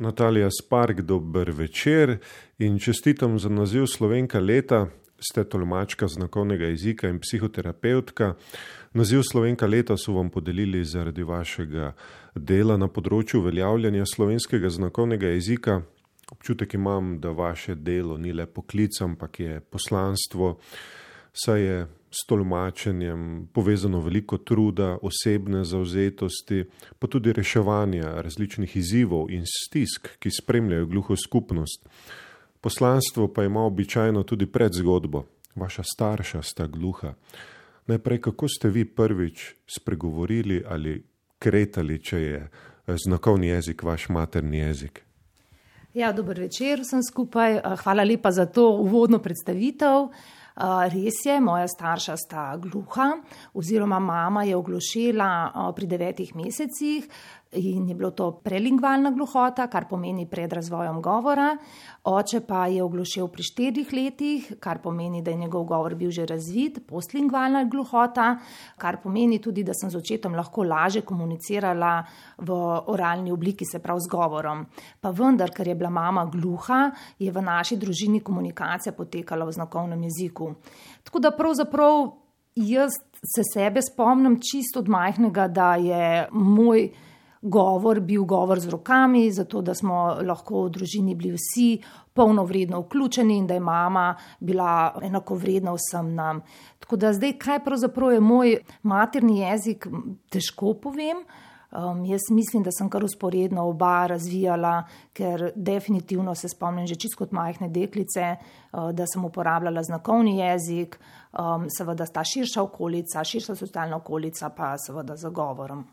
Natalija Spark, dober večer in čestitam za naziv Slovenka leta. Ste tolmačka znakovnega jezika in psihoterapeutka. Naziv Slovenka leta so vam podelili zaradi vašega dela na področju uveljavljanja slovenskega znakovnega jezika. Občutek imam, da vaše delo ni le poklic, ampak je poslanstvo, saj je s tolmačenjem povezano veliko truda, osebne zauzetosti, pa tudi reševanja različnih izzivov in stisk, ki spremljajo gluho skupnost. Poslanstvo pa ima običajno tudi predzgodbo. Vaša starša sta gluha. Najprej, kako ste vi prvič spregovorili ali kretali, če je znakovni jezik vaš materni jezik? Ja, dober večer vsem skupaj. Hvala lepa za to uvodno predstavitev. Res je, moja starša sta gluha, oziroma mama je oglušela pri devetih mesecih, in je bilo to prelingvalna gluhota, kar pomeni pred razvojem govora. Oče pa je oglušel pri štirih letih, kar pomeni, da je njegov govor bil že razvit, postlingvalna gluhota, kar pomeni tudi, da sem z očetom lahko laže komunicirala v oralni obliki, se pravi z govorom. Pa vendar, ker je bila mama gluha, je v naši družini komunikacija potekala v znakovnem jeziku. Tako da pravzaprav jaz se sebe spomnim čisto od majhnega, da je moj govor bil govor z rokami, zato da smo lahko v družini bili vsi polnovredno vključeni in da je mama bila enako vredna vsem nam. Tako da zdaj, kaj pravzaprav je moj materni jezik, težko povem. Um, jaz mislim, da sem kar usporedno oba razvijala, ker definitivno se spomnim že čisto kot majhne deklice, uh, da sem uporabljala znakovni jezik, um, seveda ta širša okolica, širša socialna okolica, pa seveda za govorom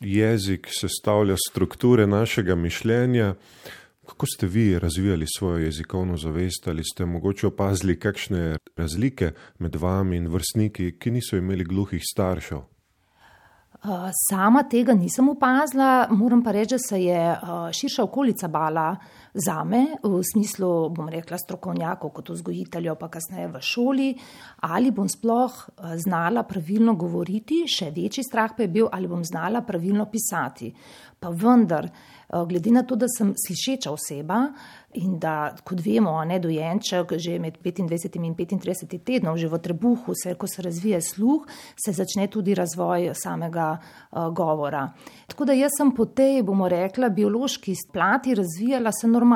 jezik sestavlja strukture našega mišljenja. Kako ste vi razvijali svojo jezikovno zavest ali ste mogoče opazili kakšne razlike med vami in vrstniki, ki niso imeli gluhih staršev? Sama tega nisem opazila, moram pa reči, da se je širša okolica bala za me, v smislu, bom rekla, strokovnjakov kot vzgojiteljev, pa kasneje v šoli, ali bom sploh znala pravilno govoriti, še večji strah pa je bil, ali bom znala pravilno pisati. Pa vendar, glede na to, da sem slišeča oseba, In da, kot vemo, ne dojenček, že med 25 in 35 tednom, že v trebuhu, se, ko se razvije sluh, se začne tudi razvoj samega uh, govora. Tako da jaz sem po tej, bomo rekla, biološki plati razvijala se normalno.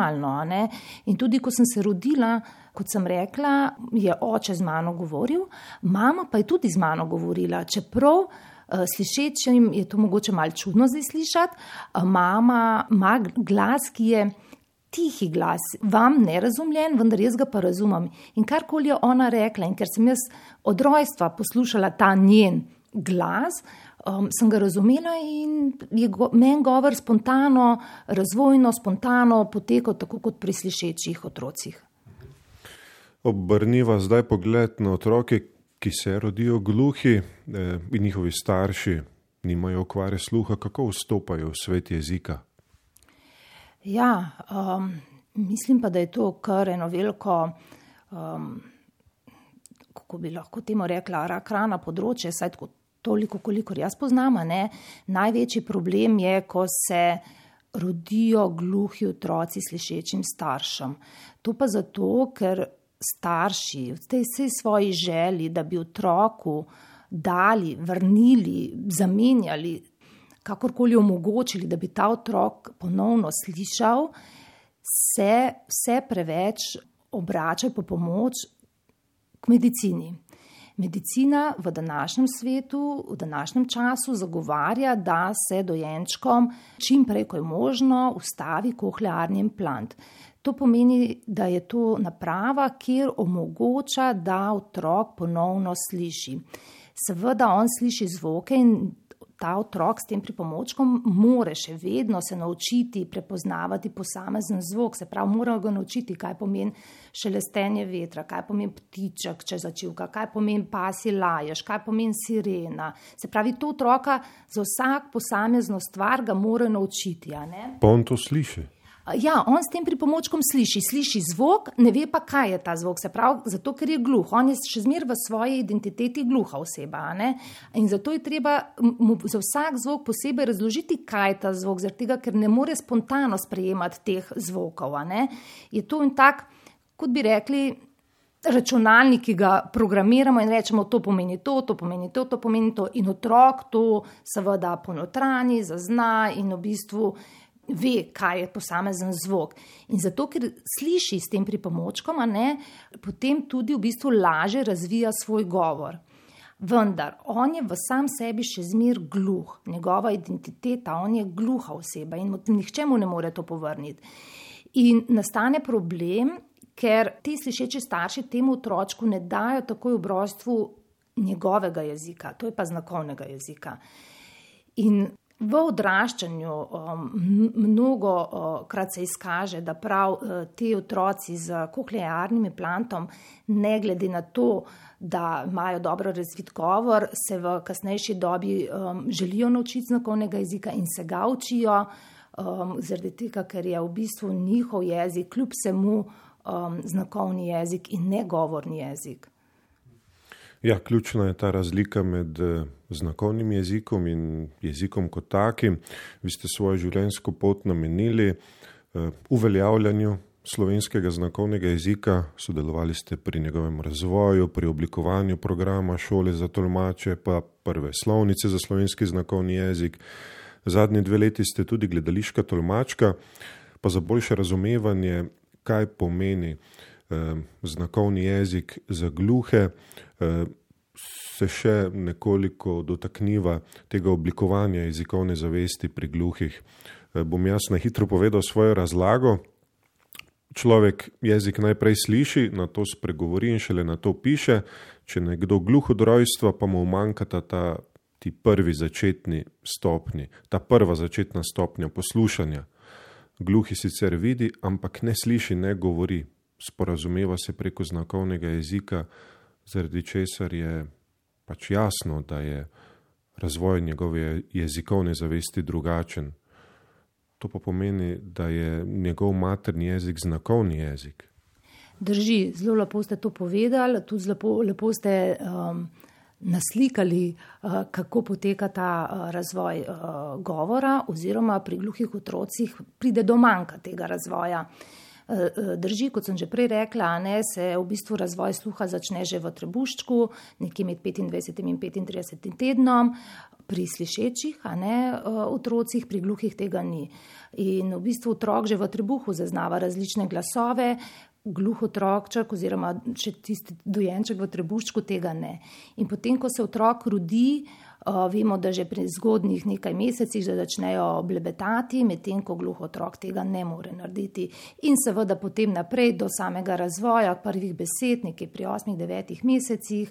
In tudi, ko sem se rodila, kot sem rekla, je oče z mano govoril, mama pa je tudi z mano govorila, čeprav. Slišečim je to mogoče malo čudno zdaj slišati. Mama ima glas, ki je tihi glas, vam nerazumljen, vendar jaz ga pa razumem. In karkoli je ona rekla, in ker sem jaz od rojstva poslušala ta njen glas, um, sem ga razumela in je go, meni govor spontano, razvojno, spontano potekal, tako kot pri slišečih otrocih. Obrniva zdaj pogled na otroke, ki se rodijo gluhi eh, in njihovi starši nimajo okvare sluha, kako vstopajo v svet jezika. Ja, um, mislim pa, da je to kar eno veliko, um, kako bi lahko temu rekla, rakrana področje, saj tako toliko, kolikor jaz poznam. Ne? Največji problem je, ko se rodijo gluhi otroci slišečim staršem. To pa zato, ker starši v tej vsej svoji želji, da bi otroku dali, vrnili, zamenjali kakorkoli omogočili, da bi ta otrok ponovno slišal, se vse preveč obračajo po pomoč k medicini. Medicina v današnjem svetu, v današnjem času zagovarja, da se dojenčkom čim prej, ko je možno, ustavi kohlearni implant. To pomeni, da je to naprava, kjer omogoča, da otrok ponovno sliši. Seveda on sliši zvoke in ta otrok s tem pripomočkom more še vedno se naučiti prepoznavati posamezen zvok, se pravi, mora ga naučiti, kaj pomeni šelestenje vetra, kaj pomeni ptiček, če začivka, kaj pomeni pasi lajež, kaj pomeni sirena. Se pravi, to otroka za vsak posamezno stvar ga mora naučiti. Pa on to sliši. Ja, on s tem pripomočkom sliši, sliši zvok, ne ve pa, kaj je ta zvok. Se pravi, zato ker je gluh. On je še zmeraj v svoji identiteti gluha oseba. In zato je treba mu za vsak zvok posebej razložiti, kaj je ta zvok, tega, ker ne more spontano sprejemati teh zvokov. Je to in tak, kot bi rekli. Računalnik, ki ga programiramo in rečemo, to pomeni to, to pomeni to, to pomeni to, in otrok to seveda ponotrani, zazna in v bistvu ve, kaj je posamezen zvok. In zato, ker sliši s tem pripomočkom, ne, potem tudi v bistvu laže razvija svoj govor. Vendar on je v sam sebi še zmer gluh, njegova identiteta, on je gluha oseba in nihče mu ne more to povrniti. In nastane problem, ker ti slišeči starši temu otročku ne dajo takoj v rojstvu njegovega jezika, to je pa znakovnega jezika. In V odraščanju um, mnogo krat se izkaže, da prav uh, ti otroci z koklearnim implantom, ne glede na to, da imajo dobro razvit govor, se v kasnejši dobi um, želijo naučiti znakovnega jezika in se ga učijo, um, zaradi tega, ker je v bistvu njihov jezik, kljub vsemu, znakovni jezik in ne govorni jezik. Ja, ključna je ta razlika med eh, znakovnim jezikom in jezikom kot takim. Vi ste svojo življenjsko pot namenili eh, uveljavljanju slovenskega znakovnega jezika, sodelovali ste pri njegovem razvoju, pri oblikovanju programa šole za tolmače, pa prve slovnice za slovenski znakovni jezik. Zadnji dve leti ste tudi gledališka tolmačka, pa za boljše razumevanje, kaj pomeni znakovni jezik za gluhe, se še nekoliko dotakniva tega oblikovanja jezikovne zavesti pri gluhih. Bom jaz na hitro povedal svojo razlago. Človek jezik najprej sliši, na to spregovori in šele na to piše. Če nekdo gluh od rojstva, pa mu manjkata ta ti prvi začetni stopni, ta prva začetna stopnja poslušanja. Gluhi sicer vidi, ampak ne sliši, ne govori, sporazumeva se preko znakovnega jezika, zaradi česar je pač jasno, da je razvoj njegove jezikovne zavesti drugačen. To pa pomeni, da je njegov materni jezik znakovni jezik. Drži, zelo lepo ste to povedali, tudi lepo, lepo ste um, naslikali, uh, kako poteka ta uh, razvoj uh, govora, oziroma pri gluhih otrocih pride do manjka tega razvoja. Uh, drži, kot sem že prej rekla, ne, se v bistvu razvoj sluha začne že v trebuščku, nekje med 25 in 35 tednom, pri slišečih, a ne eh, otrocih, pri gluhih tega ni. In v bistvu otrok že v trebuhu zaznava različne glasove. Gluh otrokček, oziroma če tisti dojenček v trebuščku, tega ne. In potem, ko se otrok rodi, vemo, da že pri zgodnjih nekaj mesecih začnejo blebetati, medtem ko gluh otrok tega ne more narediti. In seveda potem naprej do samega razvoja prvih besed, nekje pri 8-9 mesecih.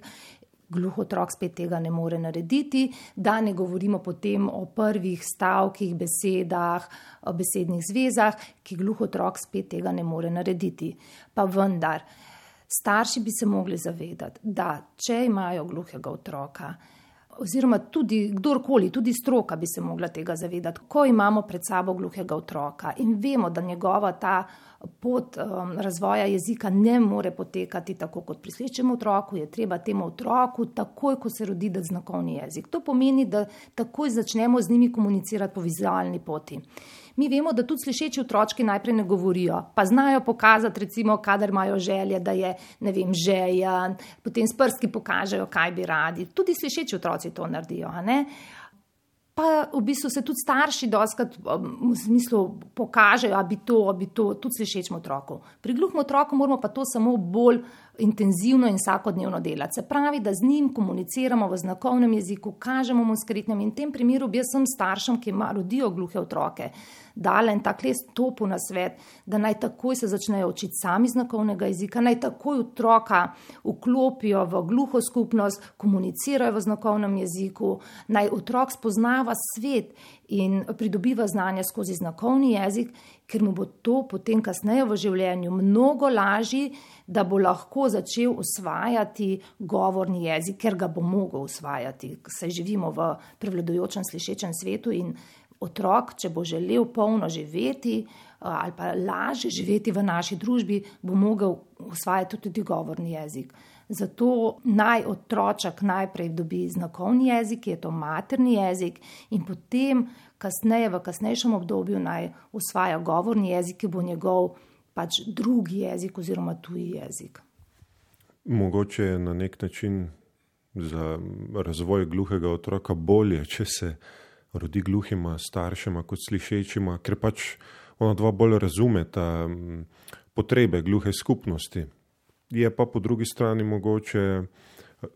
Gluh otrok spet tega ne more narediti, da ne govorimo potem o prvih stavkih, besedah, besednih zvezah, ki gluh otrok spet tega ne more narediti. Pa vendar, starši bi se mogli zavedati, da če imajo gluhega otroka, oziroma tudi kdorkoli, tudi stroka bi se mogla tega zavedati, ko imamo pred sabo gluhega otroka in vemo, da njegova ta pot um, razvoja jezika ne more potekati tako kot pri sličem otroku, je treba temu otroku takoj, ko se rodi, da znakovni jezik. To pomeni, da takoj začnemo z njimi komunicirati po vizualni poti. Mi vemo, da tudi slišeči otroci najprej ne govorijo, pa znajo pokazati, recimo, kadar imajo želje, da je ne vem, želja, potem s prsti pokažejo, kaj bi radi. Tudi slišeči otroci to naredijo. Pa v bistvu se tudi starši doskrat um, v smislu pokažejo, da bi to, bi to, tudi slišečemu otroku. Pri gluhem otroku moramo pa to samo bolj intenzivno in vsakodnevno delati. Se pravi, da z njim komuniciramo v znakovnem jeziku, kažemo mu skritnem in v tem primeru bi jaz sem staršem, ki ima rodijo gluhe otroke, dala en tak les topu na svet, da naj takoj se začnejo učiti sami znakovnega jezika, naj takoj otroka vklopijo v gluho skupnost, komunicirajo v znakovnem jeziku, naj otrok spoznava svet in pridobiva znanje skozi znakovni jezik, ker mu bo to potem kasneje v življenju mnogo lažje, da bo lahko začel usvajati govorni jezik, ker ga bo mogel usvajati. Saj živimo v prevladujočem slišečem svetu in otrok, če bo želel polno živeti ali pa lažje živeti v naši družbi, bo mogel usvajati tudi govorni jezik. Zato naj otročak najprej dobi znakovni jezik, je to materni jezik, in potem, kasneje, v kasnejšem obdobju, naj usvaja govorni jezik, ki bo njegov pač drugi jezik oziroma tuji jezik. Mogoče je na nek način za razvoj gluhega otroka bolje, če se rodi gluhima staršema kot slišečima, ker pač ona dva bolj razumeta potrebe gluhe skupnosti. Je pa po drugi strani mogoče,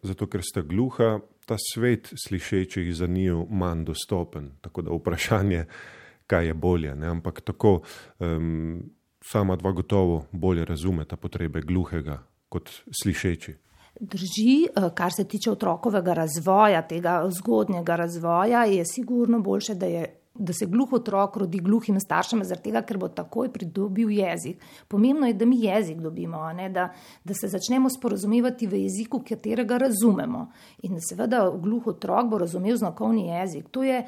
zato ker sta gluha, ta svet slišečih za njiju manj dostopen. Tako da vprašanje, kaj je bolje. Ne? Ampak tako um, sama dva gotovo bolje razumeta potrebe gluhega kot slišeči. Drži, eh, kar se tiče otrokovega razvoja, tega zgodnjega razvoja, je sigurno boljše, da, je, da se gluh otrok rodi gluhim staršem, tega, ker bo takoj pridobil jezik. Pomembno je, da mi jezik dobimo, da, da se začnemo sporozumevati v jeziku, katerega razumemo. In seveda gluh otrok bo razumel znakovni jezik. To je,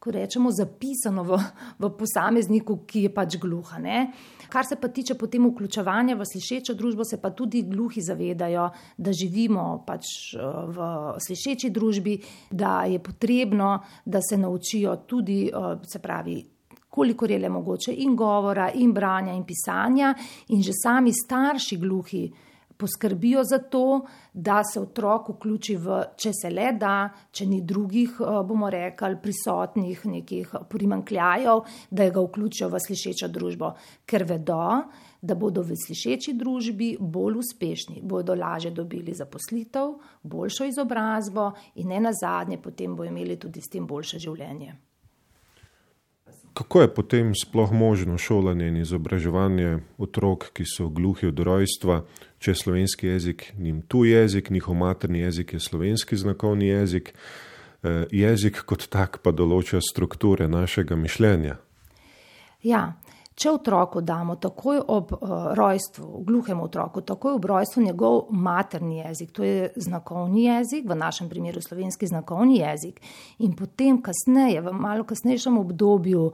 ko rečemo, zapisano v, v posamezniku, ki je pač gluha. Ne? Kar se pa tiče potem vključevanja v slišečo družbo, se pa tudi gluhi zavedajo, da živimo pač eh, v slišeči družbi, da je potrebno, da se naučijo tudi, eh, se pravi, kolikor je le mogoče in govora, in branja, in pisanja, in že sami starši gluhi poskrbijo za to, da se otrok vključi v, če se le da, če ni drugih, eh, bomo rekli, prisotnih nekih primankljajev, da ga vključijo v slišečo družbo, ker vedo, da bodo v slišeči družbi bolj uspešni, bodo lažje dobili zaposlitev, boljšo izobrazbo in ne nazadnje, potem bo imeli tudi s tem boljše življenje. Kako je potem sploh možno šolanje in izobraževanje otrok, ki so gluhi od rojstva, če je slovenski jezik njim tu jezik, njihov materni jezik je slovenski znakovni jezik, eh, jezik kot tak pa določa strukture našega mišljenja? Ja, Če otroku damo takoj ob uh, rojstvu, gluhemu otroku, takoj ob rojstvu njegov materni jezik, to je znakovni jezik, v našem primeru slovenski znakovni jezik, in potem kasneje, v malo kasnejšem obdobju,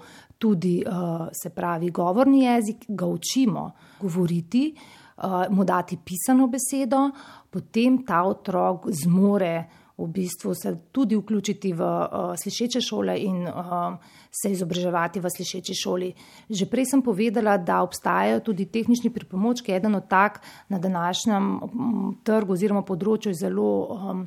tudi uh, se pravi govorni jezik, ga učimo govoriti, uh, mu dati pisano besedo, potem ta otrok zmore v bistvu se tudi vključiti v uh, slišeče šole in uh, se izobraževati v slišeči šoli. Že prej sem povedala, da obstajajo tudi tehnični pripomočki, eden od tak na današnjem um, trgu oziroma področju je zelo, um,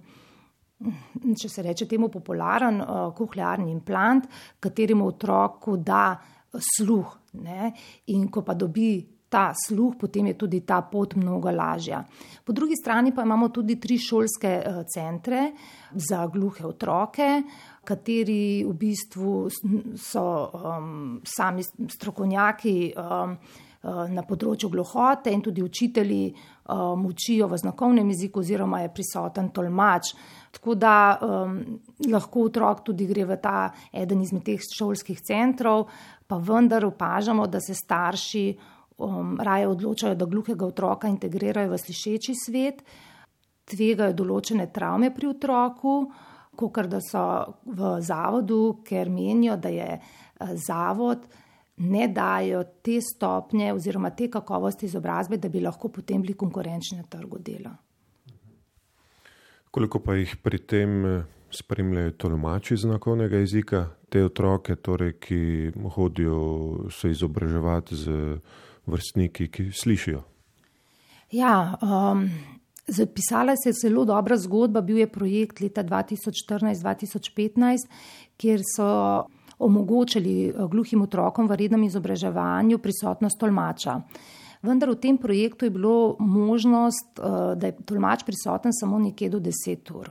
če se reče temu, popularen uh, kohlearni implant, kateremu otroku da sluh. Ne? In ko pa dobi ta sluh, potem je tudi ta pot mnogo lažja. Po drugi strani pa imamo tudi tri šolske eh, centre za gluhe otroke, kateri v bistvu so um, sami strokovnjaki um, na področju gluhote in tudi učitelji um, učijo v znakovnem jeziku oziroma je prisoten tolmač. Tako da um, lahko otrok tudi gre v ta eden izmed teh šolskih centrov, pa vendar opažamo, da se starši um, raje odločajo, da gluhega otroka integrirajo v slišeči svet, tvegajo določene travme pri otroku, kot da so v zavodu, ker menijo, da je uh, zavod. Ne dajo te stopnje oziroma te kakovosti izobrazbe, da bi lahko potem bili konkurenčni na trgu dela. Koliko pa jih pri tem eh, spremljajo tolmači znakovnega jezika, te otroke, torej, ki hodijo se izobraževati z vrstniki, ki slišijo. Ja, um, zapisala se je zelo dobra zgodba. Bil je projekt leta 2014-2015, kjer so omogočili uh, gluhim otrokom v rednem izobraževanju prisotnost tolmača. Vendar v tem projektu je bilo možnost, uh, da je tolmač prisoten samo nekje do 10 ur.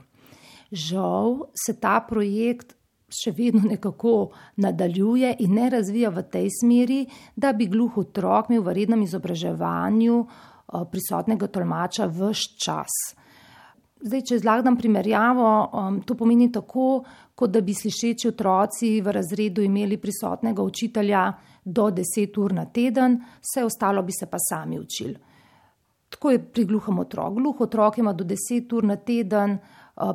Žal se ta projekt še vedno nekako nadaljuje in ne razvija v tej smeri, da bi gluh otrok imel v rednem izobraževanju eh, prisotnega tolmača vse čas. Zdaj, če zlagam primerjavo, um, to pomeni tako, kot da bi slišeči otroci v razredu imeli prisotnega učitelja do 10 ur na teden, vse ostalo bi se pa sami učili. Tako je pri gluhem otroku. Gluh otrok ima do 10 ur na teden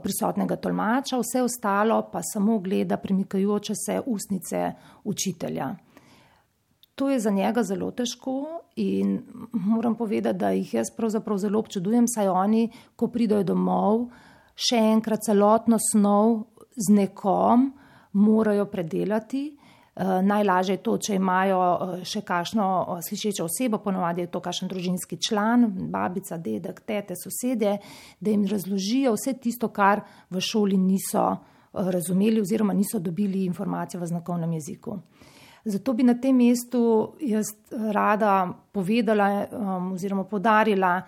prisotnega tolmača, vse ostalo pa samo gleda premikajoče se ustnice učitelja. To je za njega zelo težko in moram povedati, da jih jaz pravzaprav zelo občudujem, saj oni, ko pridajo domov, še enkrat celotno snov z nekom morajo predelati. Eh, najlažje je to, če imajo eh, še kakšno eh, slišečo osebo, ponovadi je to kakšen družinski član, babica, dedek, tete, sosedje, da jim razložijo vse tisto, kar v šoli niso razumeli oziroma niso dobili informacije v znakovnem jeziku. Zato bi na tem mestu jaz rada povedala um, oziroma podarila,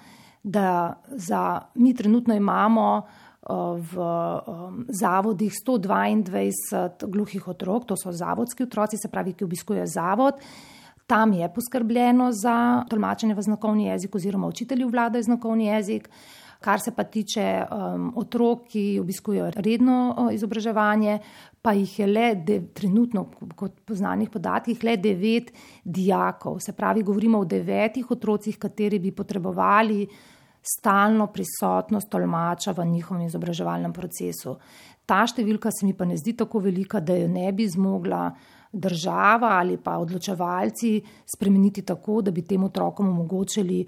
da za, mi trenutno imamo v um, zavodih 122 gluhih otrok, to so zavodski otroci, se pravi, ki obiskujejo zavod. Tam je poskrbljeno za tolmačenje v znakovni jezik oziroma učitelji vladajo znakovni jezik. Kar se pa tiče um, otrok, ki obiskujejo redno uh, izobraževanje, pa jih je le de, trenutno, kot po znanih podatkih, le devet dijakov. Se pravi, govorimo o devetih otrocih, kateri bi potrebovali stalno prisotnost tolmača v njihovem izobraževalnem procesu. Ta številka se mi pa ne zdi tako velika, da jo ne bi zmogla država ali pa odločevalci spremeniti tako, da bi tem otrokom omogočili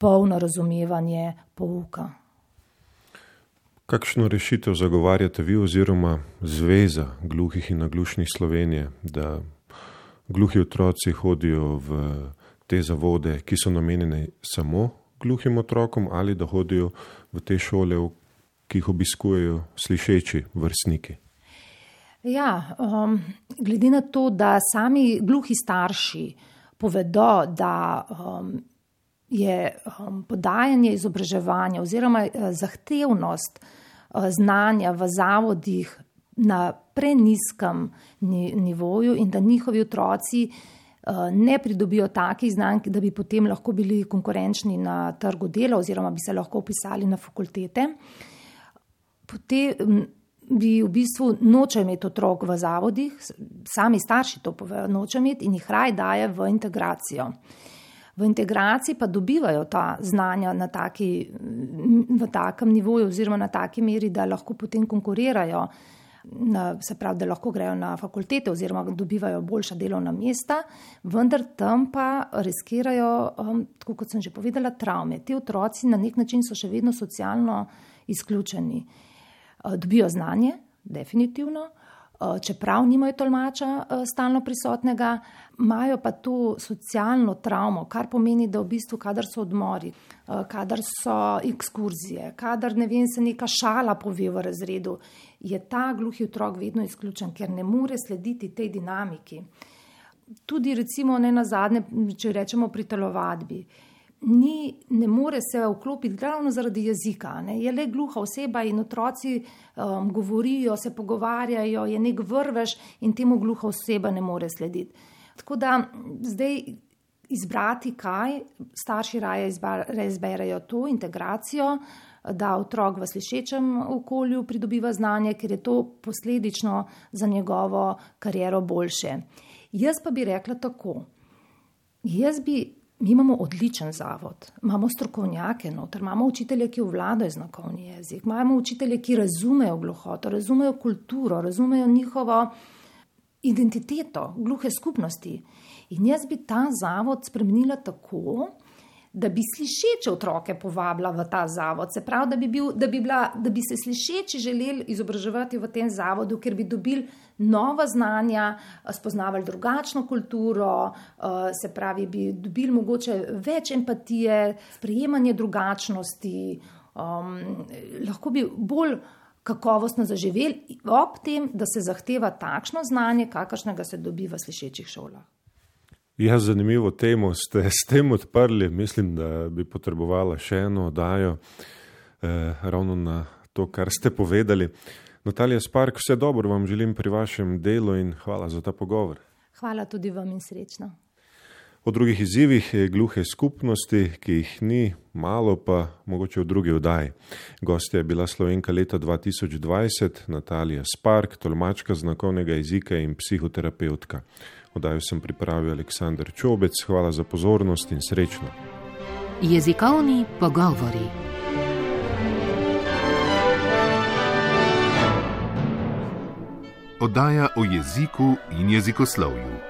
polno razumevanje pouka. Kakšno rešitev zagovarjate vi oziroma Zveza gluhih in naglušnih Slovenije, da gluhi otroci hodijo v te zavode, ki so namenjene samo gluhim otrokom ali da hodijo v te šole, ki jih obiskujejo slišeči vrstniki? Ja, um, glede na to, da sami gluhi starši povedo, da um, je um, podajanje izobraževanja oziroma uh, zahtevnost uh, znanja v zavodih na preniskem ni, nivoju in da njihovi otroci uh, ne pridobijo takih znanj, da bi potem lahko bili konkurenčni na trgu dela oziroma bi se lahko upisali na fakultete. Potem bi v bistvu noče imeti otrok v zavodih, sami starši to povejo, noče imeti in jih raj daje v integracijo. V integraciji pa dobivajo ta znanja na taki, v takem nivoju oziroma na taki meri, da lahko potem konkurirajo na, se pravi, da lahko grejo na fakultete oziroma dobivajo boljša delovna mesta, vendar tam pa riskirajo, um, tako kot sem že povedala, travme. Ti otroci na nek način so še vedno socialno izključeni. Uh, dobijo znanje, definitivno, čeprav nimajo tolmača uh, stalno prisotnega, imajo pa to socialno travmo, kar pomeni, da v bistvu, kadar so odmori, kadar so ekskurzije, kadar ne vem, se neka šala pove v razredu je ta gluhi otrok vedno izključen, ker ne more slediti tej dinamiki. Tudi, recimo, ne na zadnje, če rečemo pri telovadbi, ni, ne more se vklopiti, glavno zaradi jezika. Ne. Je le gluha oseba in otroci um, govorijo, se pogovarjajo, je nek vrvež in temu gluha oseba ne more slediti. Tako da zdaj izbrati kaj, starši raje izberejo to integracijo da otrok v slišečem okolju pridobiva znanje, ker je to posledično za njegovo kariero boljše. Jaz pa bi rekla tako. Jaz bi, mi imamo odličen zavod, imamo strokovnjake noter, imamo učitelje, ki vladajo znakovni jezik, imamo učitelje, ki razumejo gluhoto, razumejo kulturo, razumejo njihovo identiteto, gluhe skupnosti. In jaz bi ta zavod spremenila tako, da bi slišeče otroke povabila v ta zavod. Se pravi, da bi, bil, da bi, bila, da bi se slišeči želeli izobraževati v tem zavodu, ker bi dobili nova znanja, spoznavali drugačno kulturo, eh, se pravi, bi dobili mogoče več empatije, sprejemanje drugačnosti, um, lahko bi bolj. Kakovostno zaživeli, ob tem, da se zahteva takšno znanje, kakršnega se dobi v slišečih šolah. Ja, zanimivo temo ste s tem odprli. Mislim, da bi potrebovala še eno oddajo eh, ravno na to, kar ste povedali. Natalija Spark, vse dobro vam želim pri vašem delu in hvala za ta pogovor. Hvala tudi vam in srečno. O drugih izzivih gluhe skupnosti, ki jih ni malo, pa mogoče v drugi oddaji. Gostja je bila slovenka leta 2020, Natalija Spark, tolmačka znakovnega jezika in psihoterapeutka. Odajo sem pripravil Aleksandr Čobec, hvala za pozornost in srečno. Jezikovni pogovori. Oddaja o jeziku in jezikoslovju.